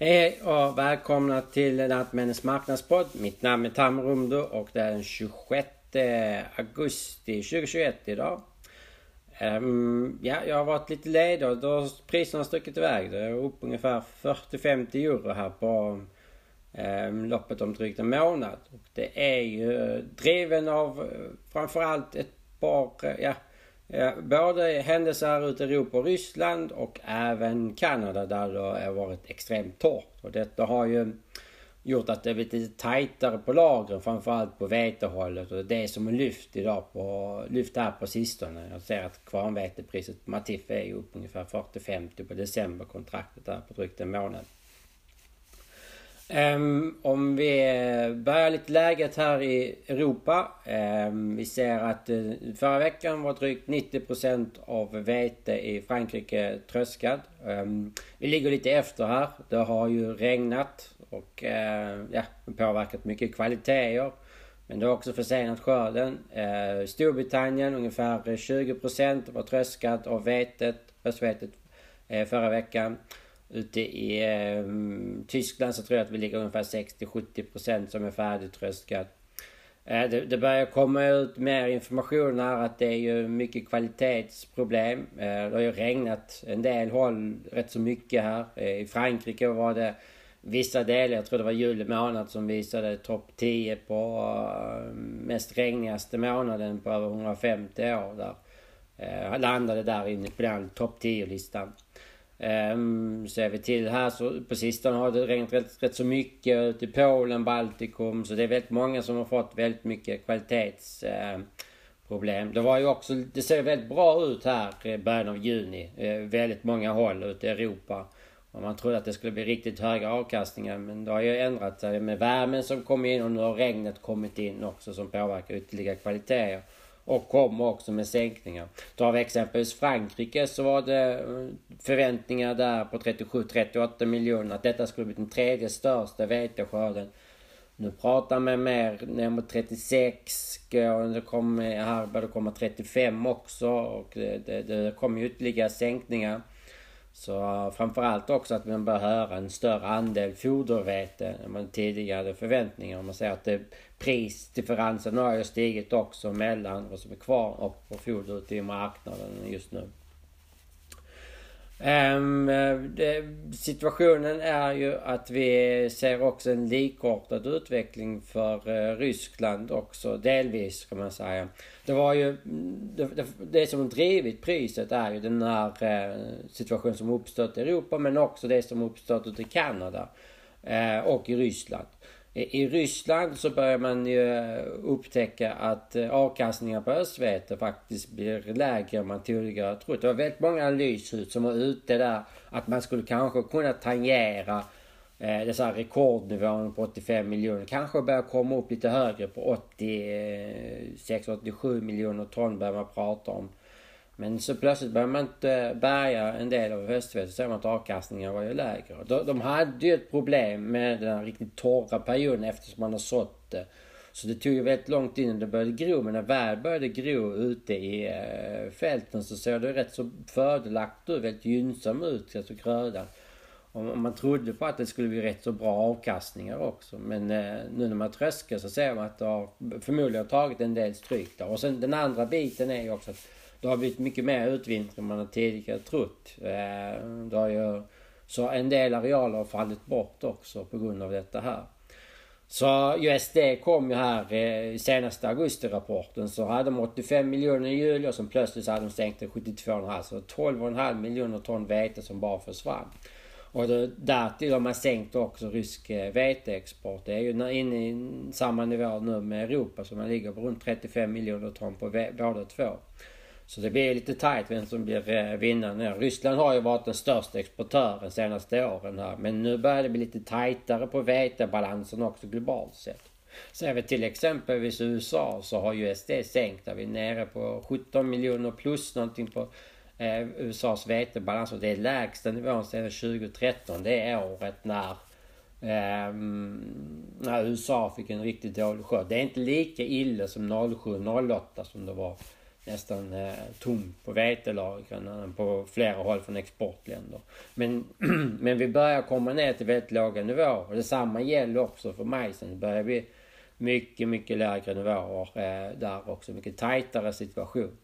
Hej och välkomna till Lantmännens marknadspodd. Mitt namn är Tam Rumdo och det är den 26 augusti 2021 idag. Um, ja, jag har varit lite ledig och då har priserna stuckit iväg. Det är upp ungefär 40-50 euro här på um, loppet om drygt en månad. Och det är ju driven av eh, framförallt ett par, eh, Ja, Eh, både händelser ute i Europa och Ryssland och även Kanada där det har varit extremt torrt. Och detta har ju gjort att det blivit lite tajtare på lagren framförallt på vetehållet och det är det som är lyft idag på, lyft här på sistone. Jag ser att kvarnvetepriset på Matif är upp ungefär 40-50 på decemberkontraktet där på drygt en månad. Um, om vi börjar lite läget här i Europa. Um, vi ser att uh, förra veckan var drygt 90% av vete i Frankrike tröskad. Um, vi ligger lite efter här. Det har ju regnat och uh, ja, påverkat mycket kvaliteter. Men det har också försenat skörden. Uh, Storbritannien ungefär 20% var tröskat av vetet, röstvetet eh, förra veckan. Ute i eh, Tyskland så tror jag att vi ligger ungefär 60-70% som är färdigtröskat. Eh, det, det, börjar komma ut mer information här att det är ju mycket kvalitetsproblem. Eh, det har ju regnat en del håll rätt så mycket här. Eh, I Frankrike var det vissa delar, jag tror det var juli månad som visade topp 10 på uh, mest regnigaste månaden på över 150 år. Där. Uh, landade där inne på den topp 10-listan. Ehm, um, ser vi till här så på sistone har det regnat rätt, rätt så mycket ute i Polen, Baltikum. Så det är väldigt många som har fått väldigt mycket kvalitetsproblem. Ehm, det var ju också, det ser väldigt bra ut här i början av juni. Eh, väldigt många håll ute i Europa. Och man trodde att det skulle bli riktigt höga avkastningar men det har ju ändrat sig med värmen som kom in och nu har regnet kommit in också som påverkar ytterligare kvaliteter och kommer också med sänkningar. Tar vi exempelvis Frankrike så var det eh, förväntningar där på 37-38 miljoner att detta skulle bli den tredje största veteskörden. Nu pratar man mer ner mot 36 och det kommer, här börjar det komma 35 också och det, det, det kommer ytterligare sänkningar. Så framförallt också att man bör höra en större andel fodervete än man tidigare hade förväntningar. Man säger att det, prisdifferensen har ju stigit också mellan vad som är kvar och på foder ute i marknaden just nu. Um, det, situationen är ju att vi ser också en likartad utveckling för uh, Ryssland också delvis kan man säga. Det var ju det, det, det som drivit priset är ju den här eh, uh, situationen som uppstått i Europa men också det som uppstått ute i Kanada uh, och i Ryssland. I Ryssland så börjar man ju eh, upptäcka att avkastningen avkastningar på östvete faktiskt blir lägre än man tidigare trott. Det var väldigt många analyshus som var ute där att man skulle kanske kunna tangera eh, dessa rekordnivån på 85 miljoner. Kanske börja komma upp lite högre på 86-87 miljoner ton börjar man prata om. Men så plötsligt började man inte bärga en del av höstvetet så ser man att avkastningen var ju lägre. De, de hade ju ett problem med den här riktigt torra perioden eftersom man har sått det. Så det tog ju väldigt lång tid innan det började gro. Men när väl började gro ute i eh, fälten så såg det rätt så fördelaktigt ut. Väldigt gynnsam ut, alltså grödan. Och man trodde på att det skulle bli rätt så bra avkastningar också. Men eh, nu när man tröskar så ser man att det har förmodligen tagit en del stryk där. Och sen den andra biten är ju också att det har blivit mycket mer utvintring än man tidigare trott. Eh, det har ju, så en del arealer har fallit bort också på grund av detta här. Så USD kom ju här eh, i senaste augustirapporten så hade de 85 miljoner i juli och sen plötsligt så hade de stängt till 72,5 så 12,5 miljoner ton vete som bara försvann. Och då, därtill har man sänkt också rysk eh, veteexport. Det är ju inne i samma nivå nu med Europa så man ligger på runt 35 miljoner ton på båda två. Så det blir lite tajt vem som blir eh, vinnaren. vinnare. Ryssland har ju varit den största exportören de senaste åren här. Men nu börjar det bli lite tajtare på vetebalansen också globalt sett. Ser vi till exempelvis USA så har ju USD sänkt. Där vi är nere på 17 miljoner plus någonting på eh, USAs vetebalans. Och det är lägsta nivån sedan 2013. Det är året när eh, när USA fick en riktigt dålig skörd. Det är inte lika illa som 07-08 som det var nästan eh, tom på vetelagren eh, på flera håll från exportländer. Men, men vi börjar komma ner till väldigt låga nivåer och detsamma gäller också för majsen. Det börjar bli mycket, mycket lägre nivåer eh, där också. Mycket tajtare situation.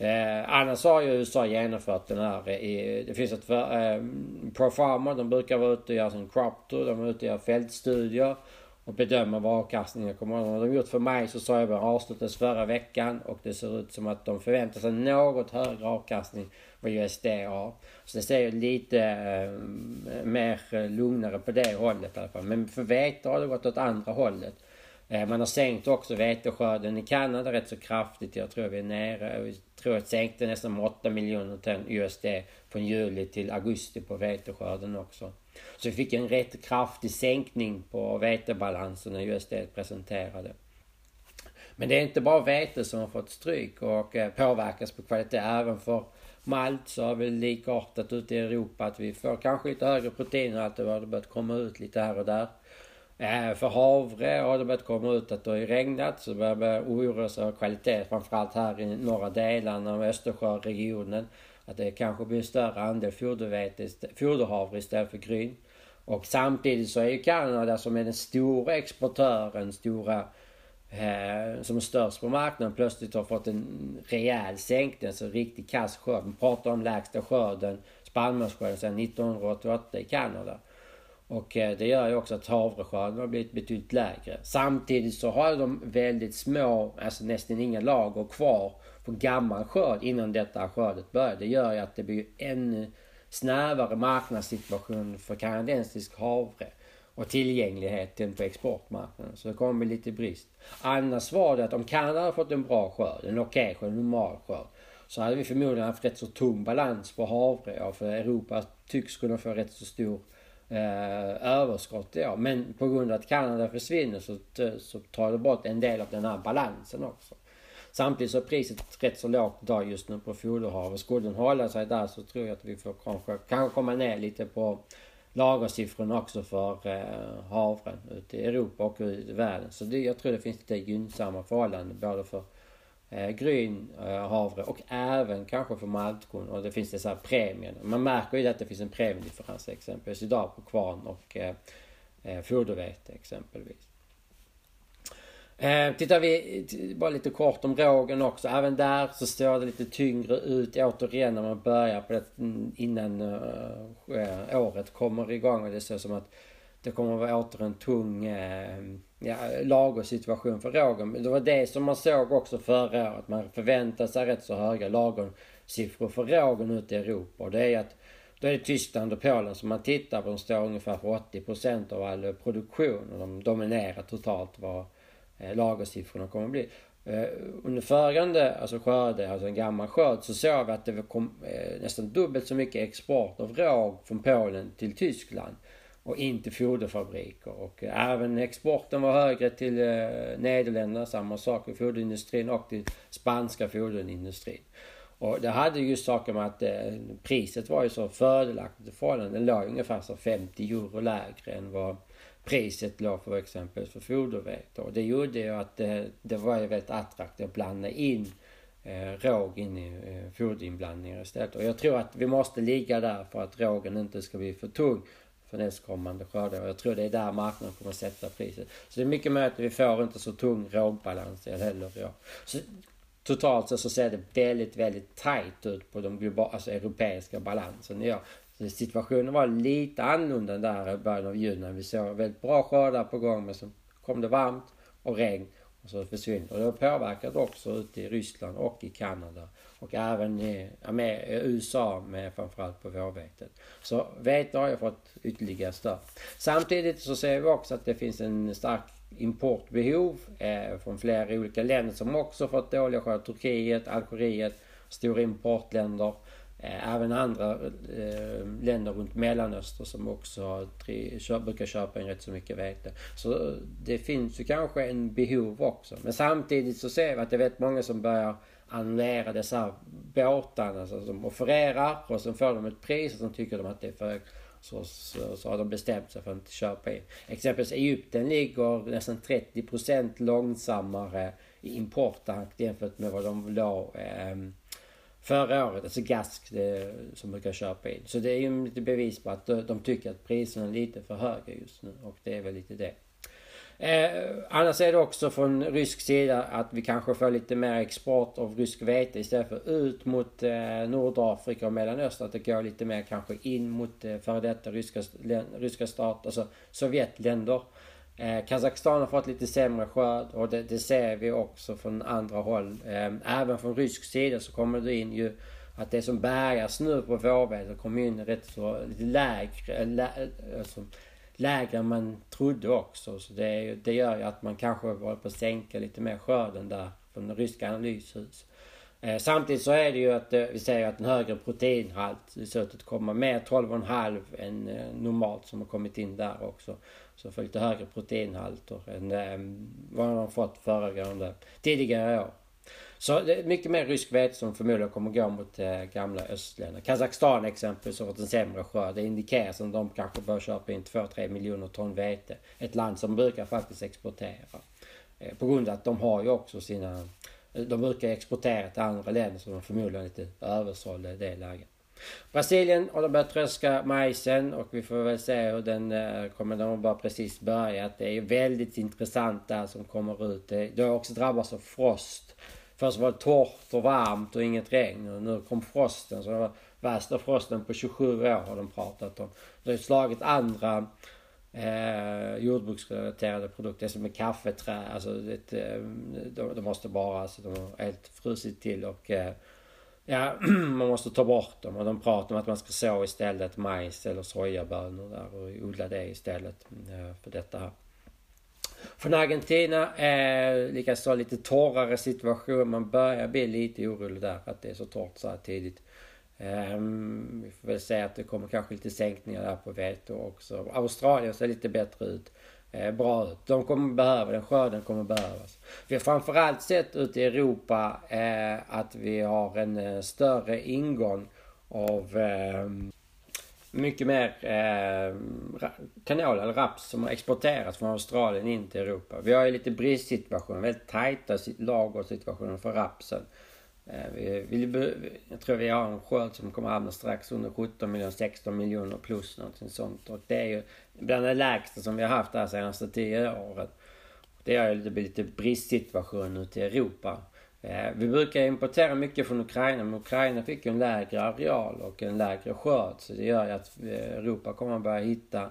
Eh, annars har ju USA genomfört den här eh, i, det finns ett eh, Pro Profarmer, de brukar vara ute och göra sin crop tour, de är ute och gör fältstudier och bedöma vad avkastningen kommer att vara. De gjort för mig så sa jag att avslutades förra veckan och det ser ut som att de förväntar sig något högre avkastning vad USD har. Så det ser ju lite eh, mer eh, lugnare på det hållet i alla fall. Men för vete har det gått åt andra hållet. Eh, man har sänkt också veteskörden i Kanada rätt så kraftigt. Jag tror vi är nere, Förut sänkte nästan med 8 miljoner ton USD från juli till augusti på veteskörden också. Så vi fick en rätt kraftig sänkning på vetebalansen när USD presenterade. Men det är inte bara vete som har fått stryk och eh, påverkas på kvalitet. Även för malt så har vi likartat ute i Europa att vi får kanske lite högre proteinhalt. Det har börjat komma ut lite här och där. Eh, för havre har det börjat komma ut att det har regnat så börjar man oroa sig över kvalitet. Framförallt här i norra delarna av Östersjöregionen. Att det kanske blir en större andel fodervete, foderhavre istället för gryn. Och samtidigt så är ju Kanada som är den stora exportören, stora eh, som är störst på marknaden plötsligt har fått en rejäl sänkning, Så riktigt kass skörd. Man pratar om lägsta skörden, spannmålsskörden sedan 1988 i Kanada. Och eh, det gör ju också att havreskörden har blivit betydligt lägre. Samtidigt så har de väldigt små, alltså nästan inga lager kvar på gammal skörd innan detta skördet börjar. Det gör ju att det blir ännu snävare marknadssituation för kanadensisk havre och tillgängligheten på exportmarknaden. Så det kommer bli lite brist. Annars var det att om Kanada hade fått en bra skörd, en okej okay skörd, en normal skörd. Så hade vi förmodligen haft rätt så tom balans på havre. Ja, för Europa tycks kunna få rätt så stor eh, överskott år. Men på grund av att Kanada försvinner så, så tar det bort en del av den här balansen också. Samtidigt så är priset rätt så lågt idag just nu på foderhav. Skulle den hålla sig där så tror jag att vi får kanske, kanske komma ner lite på lagersiffrorna också för eh, havren ute i Europa och i världen. Så det, jag tror det finns lite gynnsamma förhållanden både för eh, gryn, eh, havre och även kanske för maltkorn. Och det finns dessa premien. Man märker ju att det finns en premiedifferens exempelvis idag på kvarn och eh, eh fodervete exempelvis. Eh, tittar vi bara lite kort om rågen också. Även där så står det lite tyngre ut återigen när man börjar på det mm, innan eh, året kommer igång. Och det ser som att det kommer att vara åter en tung eh, ja, lagersituation för rågen. Det var det som man såg också förra året. Man förväntade sig rätt så höga lagersiffror för rågen ute i Europa. Och det är att då är det Tyskland och Polen som man tittar på. De står ungefär för 80% av all produktion. Och de dominerar totalt vad eh, lagersiffrorna kommer att bli. Eh, under föregående alltså skörde, alltså en gammal skörd, så såg vi att det kom eh, nästan dubbelt så mycket export av råg från Polen till Tyskland och inte foderfabriker. Och eh, även exporten var högre till eh, Nederländerna, samma sak i foderindustrin och till spanska foderindustrin. Och det hade ju saker med att eh, priset var ju så fördelaktigt i förhållande. Det låg ungefär så 50 euro lägre än vad priset låg för exempel för fodervete. Och det gjorde ju att det, det var ju väldigt attraktivt att blanda in eh, råg in i eh, foderinblandningar istället. Och jag tror att vi måste ligga där för att rågen inte ska bli för tung för nästkommande skördar. Jag tror det är där marknaden kommer att sätta priset. Så det är mycket möjligt att vi får inte så tung rågbalans heller. Ja. Så totalt så ser det väldigt, väldigt tajt ut på de globala, alltså europeiska balansen. Ja, situationen var lite annorlunda där i början av juni vi såg väldigt bra skördar på gång men så kom det varmt och regn och så försvinner Och det har påverkat också ute i Ryssland och i Kanada och även i med USA med framförallt på vårvetet. Så vete har ju fått ytterligare stöd. Samtidigt så ser vi också att det finns en stark importbehov eh, från flera olika länder som också fått dåliga skördar. Turkiet, Algeriet, stora importländer. Eh, även andra eh, länder runt Mellanöstern som också brukar köpa in rätt så mycket vete. Så eh, det finns ju kanske en behov också. Men samtidigt så ser vi att det är väldigt många som börjar annullera dessa båtarna alltså, som offererar och sen får de ett pris och sen tycker de att det är för högt. Så, så, så, har de bestämt sig för att inte köpa in. Exempelvis Egypten ligger nästan 30% långsammare i importtakt jämfört med vad de låg eh, förra året. Alltså GASK det, som brukar köpa in. Så det är ju lite bevis på att de, tycker att priserna är lite för höga just nu och det är väl lite det. Eh, annars är det också från rysk sida att vi kanske får lite mer export av rysk vete istället för ut mot eh, Nordafrika och Mellanöstern. Att det går lite mer kanske in mot eh, före detta ryska, ryska stater, alltså Sovjetländer. Eh, Kazakstan har fått lite sämre skörd och det, det, ser vi också från andra håll. Eh, även från rysk sida så kommer det in ju att det som bärgas nu på vårvädret kommer in rätt så lite lägre, eh, lä, eh, alltså, lägre än man trodde också. Så det, det gör ju att man kanske håller på att sänka lite mer skörden där från ryska analyshus. Eh, samtidigt så är det ju att eh, vi säger att en högre proteinhalt i köttet kommer mer 12,5 än eh, normalt som har kommit in där också. Så får lite högre proteinhalter än eh, vad de har fått föregående, tidigare år. Så det är mycket mer rysk vete som förmodligen kommer gå mot eh, gamla östländer. Kazakstan exempelvis har fått en sämre skörd. Det indikeras att de kanske bör köpa in 2-3 miljoner ton vete. Ett land som brukar faktiskt exportera. Eh, på grund av att de har ju också sina... De brukar exportera till andra länder som de förmodligen lite översålda i det läget. Brasilien har de börjat tröska majsen och vi får väl se hur den eh, kommer. De har bara precis börjat. Det är väldigt intressant där som kommer ut. Det har också drabbats av frost. Först var det torrt och varmt och inget regn och nu kom frosten. Så det var värsta frosten på 27 år har de pratat om. Det har slagit andra eh, jordbruksrelaterade produkter som med kaffeträ. Alltså det, eh, de, de måste bara, alltså de har helt frusit till och eh, Ja, man måste ta bort dem och de pratar om att man ska så istället majs eller sojabönor där och odla det istället för detta här. Från Argentina är likaså lite torrare situation. Man börjar bli lite orolig där för att det är så torrt så här tidigt. Um, vi får väl säga att det kommer kanske lite sänkningar där på vete också. Australien ser lite bättre ut. Eh, bra ut. De kommer behöva den. Skörden kommer behövas. Vi har framförallt sett ute i Europa eh, att vi har en eh, större ingång av eh, mycket mer eh, kanal eller raps som har exporterats från Australien in till Europa. Vi har ju lite bristsituation, väldigt tajta lagersituationer för rapsen. Eh, vi, vi, jag tror vi har en skörd som kommer hamna strax under 17 miljoner, 16 miljoner plus någonting sånt. Och det är ju bland det lägsta som vi har haft de senaste 10 åren. Det gör ju att det blir lite typ bristsituation ute i Europa. Eh, vi brukar importera mycket från Ukraina men Ukraina fick ju en lägre areal och en lägre skörd. Så det gör ju att eh, Europa kommer att börja hitta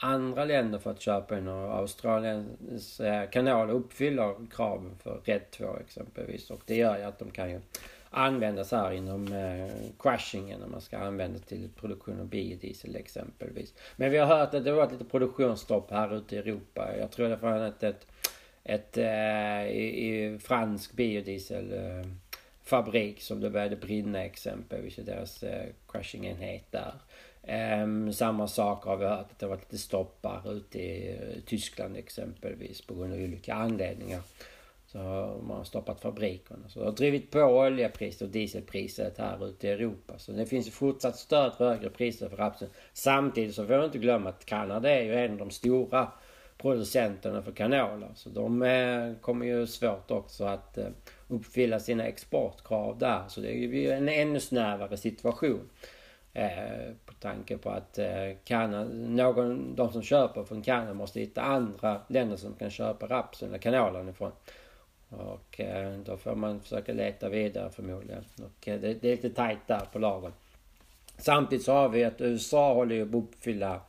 andra länder för att köpa in och Australiens eh, kanal uppfyller kraven för RED 2 exempelvis. Och det gör ju att de kan ju användas här inom eh, crushingen när man ska använda till produktion av biodiesel exempelvis. Men vi har hört att det har varit lite produktionsstopp här ute i Europa. Jag tror det var ett, ett ett eh, i, i fransk biodieselfabrik eh, som det började brinna exempelvis i deras eh, crushingenhet där. Um, samma sak har vi hört att det har varit lite stoppar ute i eh, Tyskland exempelvis på grund av olika anledningar. Så man har stoppat fabrikerna. Så det har drivit på oljepriset och dieselpriset här ute i Europa. Så det finns fortsatt stöd för högre priser för rapsen. Samtidigt så får vi inte glömma att Kanada är ju en av de stora producenterna för kanoler. Så de eh, kommer ju svårt också att eh, uppfylla sina exportkrav där. Så det är ju en ännu snävare situation. Tanke på att eh, Kanada, någon, de som köper från Kanada måste hitta andra länder som kan köpa rapsen eller kanolen ifrån. Och eh, då får man försöka leta vidare förmodligen. Och eh, det, det är lite tajt där på lagen. Samtidigt så har vi att USA håller ju på att uppfylla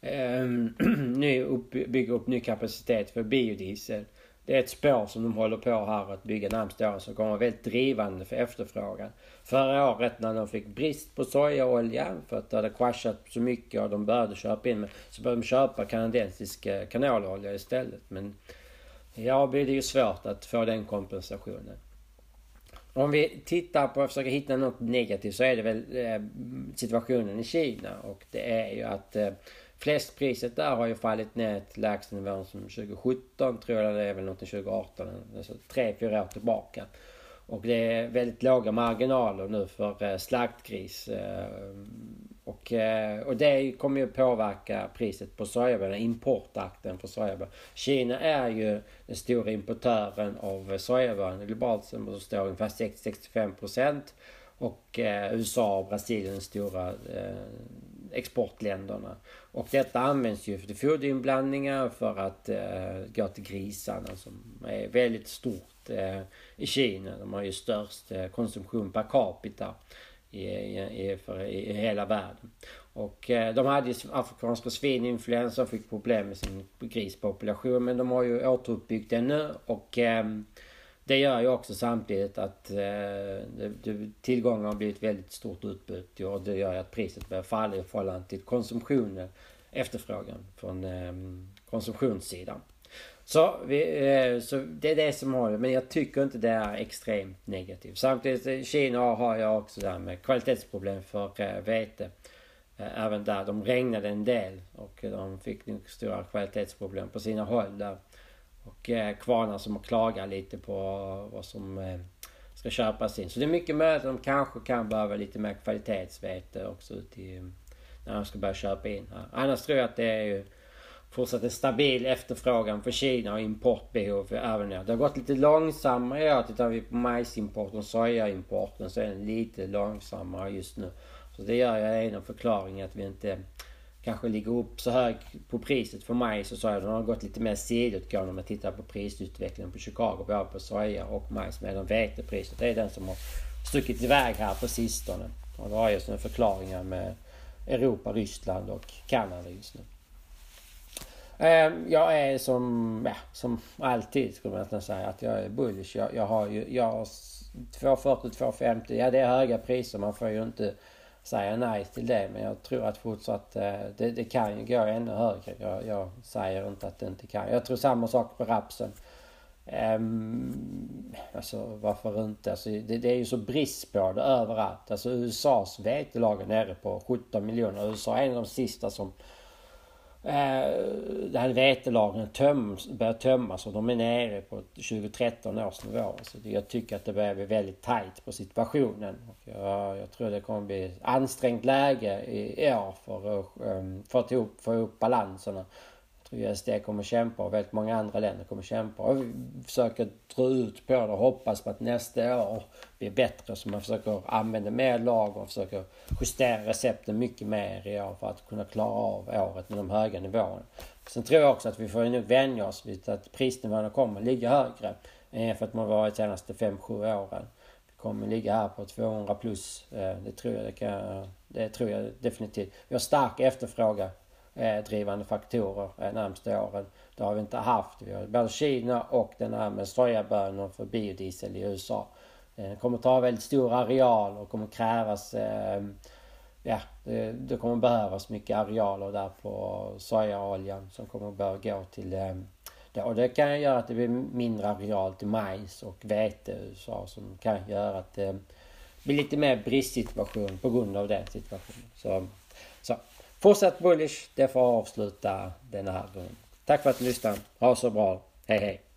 eh, ny, upp, bygga upp ny kapacitet för biodiesel. Det är ett spår som de håller på här att bygga närmsta åren som kommer vara väldigt drivande för efterfrågan. Förra året när de fick brist på sojaolja för att det hade kraschat så mycket och de började köpa in så började de köpa kanadensisk kanalolja istället. Men ja, blir det ju svårt att få den kompensationen. Om vi tittar på och försöker hitta något negativt så är det väl eh, situationen i Kina och det är ju att eh, Fläskpriset där har ju fallit ner till lägstanivån som 2017 tror jag det är väl något 2018. Alltså 3-4 år tillbaka. Och det är väldigt låga marginaler nu för eh, slaktgris. Eh, och eh, Och, det kommer ju påverka priset på sojabönor, importakten för sojabönor. Kina är ju den stora importören av sojabönor globalt som står ungefär 60-65 procent. Och USA och Brasilien de stora exportländerna. Och detta används ju för foderinblandningar för att eh, gå till grisarna som är väldigt stort eh, i Kina. De har ju störst eh, konsumtion per capita i, i, för, i, hela världen. Och eh, de hade ju afrikanska svininfluensa och fick problem med sin grispopulation men de har ju återuppbyggt den nu och eh, det gör ju också samtidigt att eh, tillgången har blivit väldigt stort utbud och det gör ju att priset börjar falla i förhållande till konsumtionen, efterfrågan från eh, konsumtionssidan. Så, vi, eh, så det är det som har men jag tycker inte det är extremt negativt. Samtidigt, eh, Kina har jag också det här med kvalitetsproblem för eh, vete. Eh, även där, de regnade en del och eh, de fick nog stora kvalitetsproblem på sina håll där. Och eh, kvarnar som klagar lite på vad som eh, ska köpas in. Så det är mycket möjligt att de kanske kan behöva lite mer kvalitetsvete också till, när de ska börja köpa in här. Annars tror jag att det är ju fortsatt en stabil efterfrågan för Kina och importbehov även nu. Det har gått lite långsammare i år. Tittar vi på majsimporten och sojaimporten så är den lite långsammare just nu. Så det gör jag en av förklaringarna att vi inte kanske ligger upp så högt på priset för majs och soja. Den har gått lite mer sidotgående om man tittar på prisutvecklingen på Chicago. Både på soja och majs. Medan vetepriset är den som har stuckit iväg här på sistone. Och det har ju sina förklaringar med Europa, Ryssland och Kanada just nu. Ehm, jag är som, ja, som alltid skulle man nästan säga att jag är bullish. Jag, jag har ju, jag har 240, 250. Ja det är höga priser. Man får ju inte säga nej till det. Men jag tror att fortsatt eh, det, det kan ju gå ännu högre. Jag, jag, säger inte att det inte kan. Jag tror samma sak på rapsen. Um, alltså varför inte? Alltså, det, det, är ju så brist på det överallt. Alltså USAs vetelager nere på 17 miljoner. USA är en av de sista som Eh, det här vetelagren töms, börjar tömmas och de är nere på 2013 års nivå. Så jag tycker att det börjar bli väldigt tajt på situationen. Och jag, jag tror det kommer bli ett ansträngt läge i, år för att um, få ihop, få ihop balanserna USD kommer kämpa och väldigt många andra länder kommer kämpa. Och vi försöker dra ut på det och hoppas på att nästa år blir bättre. Så man försöker använda mer lag och försöker justera recepten mycket mer i år för att kunna klara av året med de höga nivåerna. Sen tror jag också att vi får nog vänja oss vid att prisnivåerna kommer ligga högre än för att man varit de senaste 5-7 åren. Vi kommer ligga här på 200 plus. Eh, det tror jag, det kan, det tror jag definitivt. Vi har stark efterfrågan Eh, drivande faktorer eh, närmsta åren. Det har vi inte haft. Vi har både Kina och den här med sojabönor för biodiesel i USA. Eh, det kommer ta väldigt stor areal och kommer krävas eh, Ja, det, det, kommer behövas mycket arealer där på sojaoljan som kommer behöva gå till det. Och det kan göra att det blir mindre areal till majs och vete i USA som kan göra att det blir lite mer bristsituation på grund av den situationen. Så Fortsatt bullish. Det får avsluta den här gången. Tack för att du lyssnade. Ha så bra. Hej hej.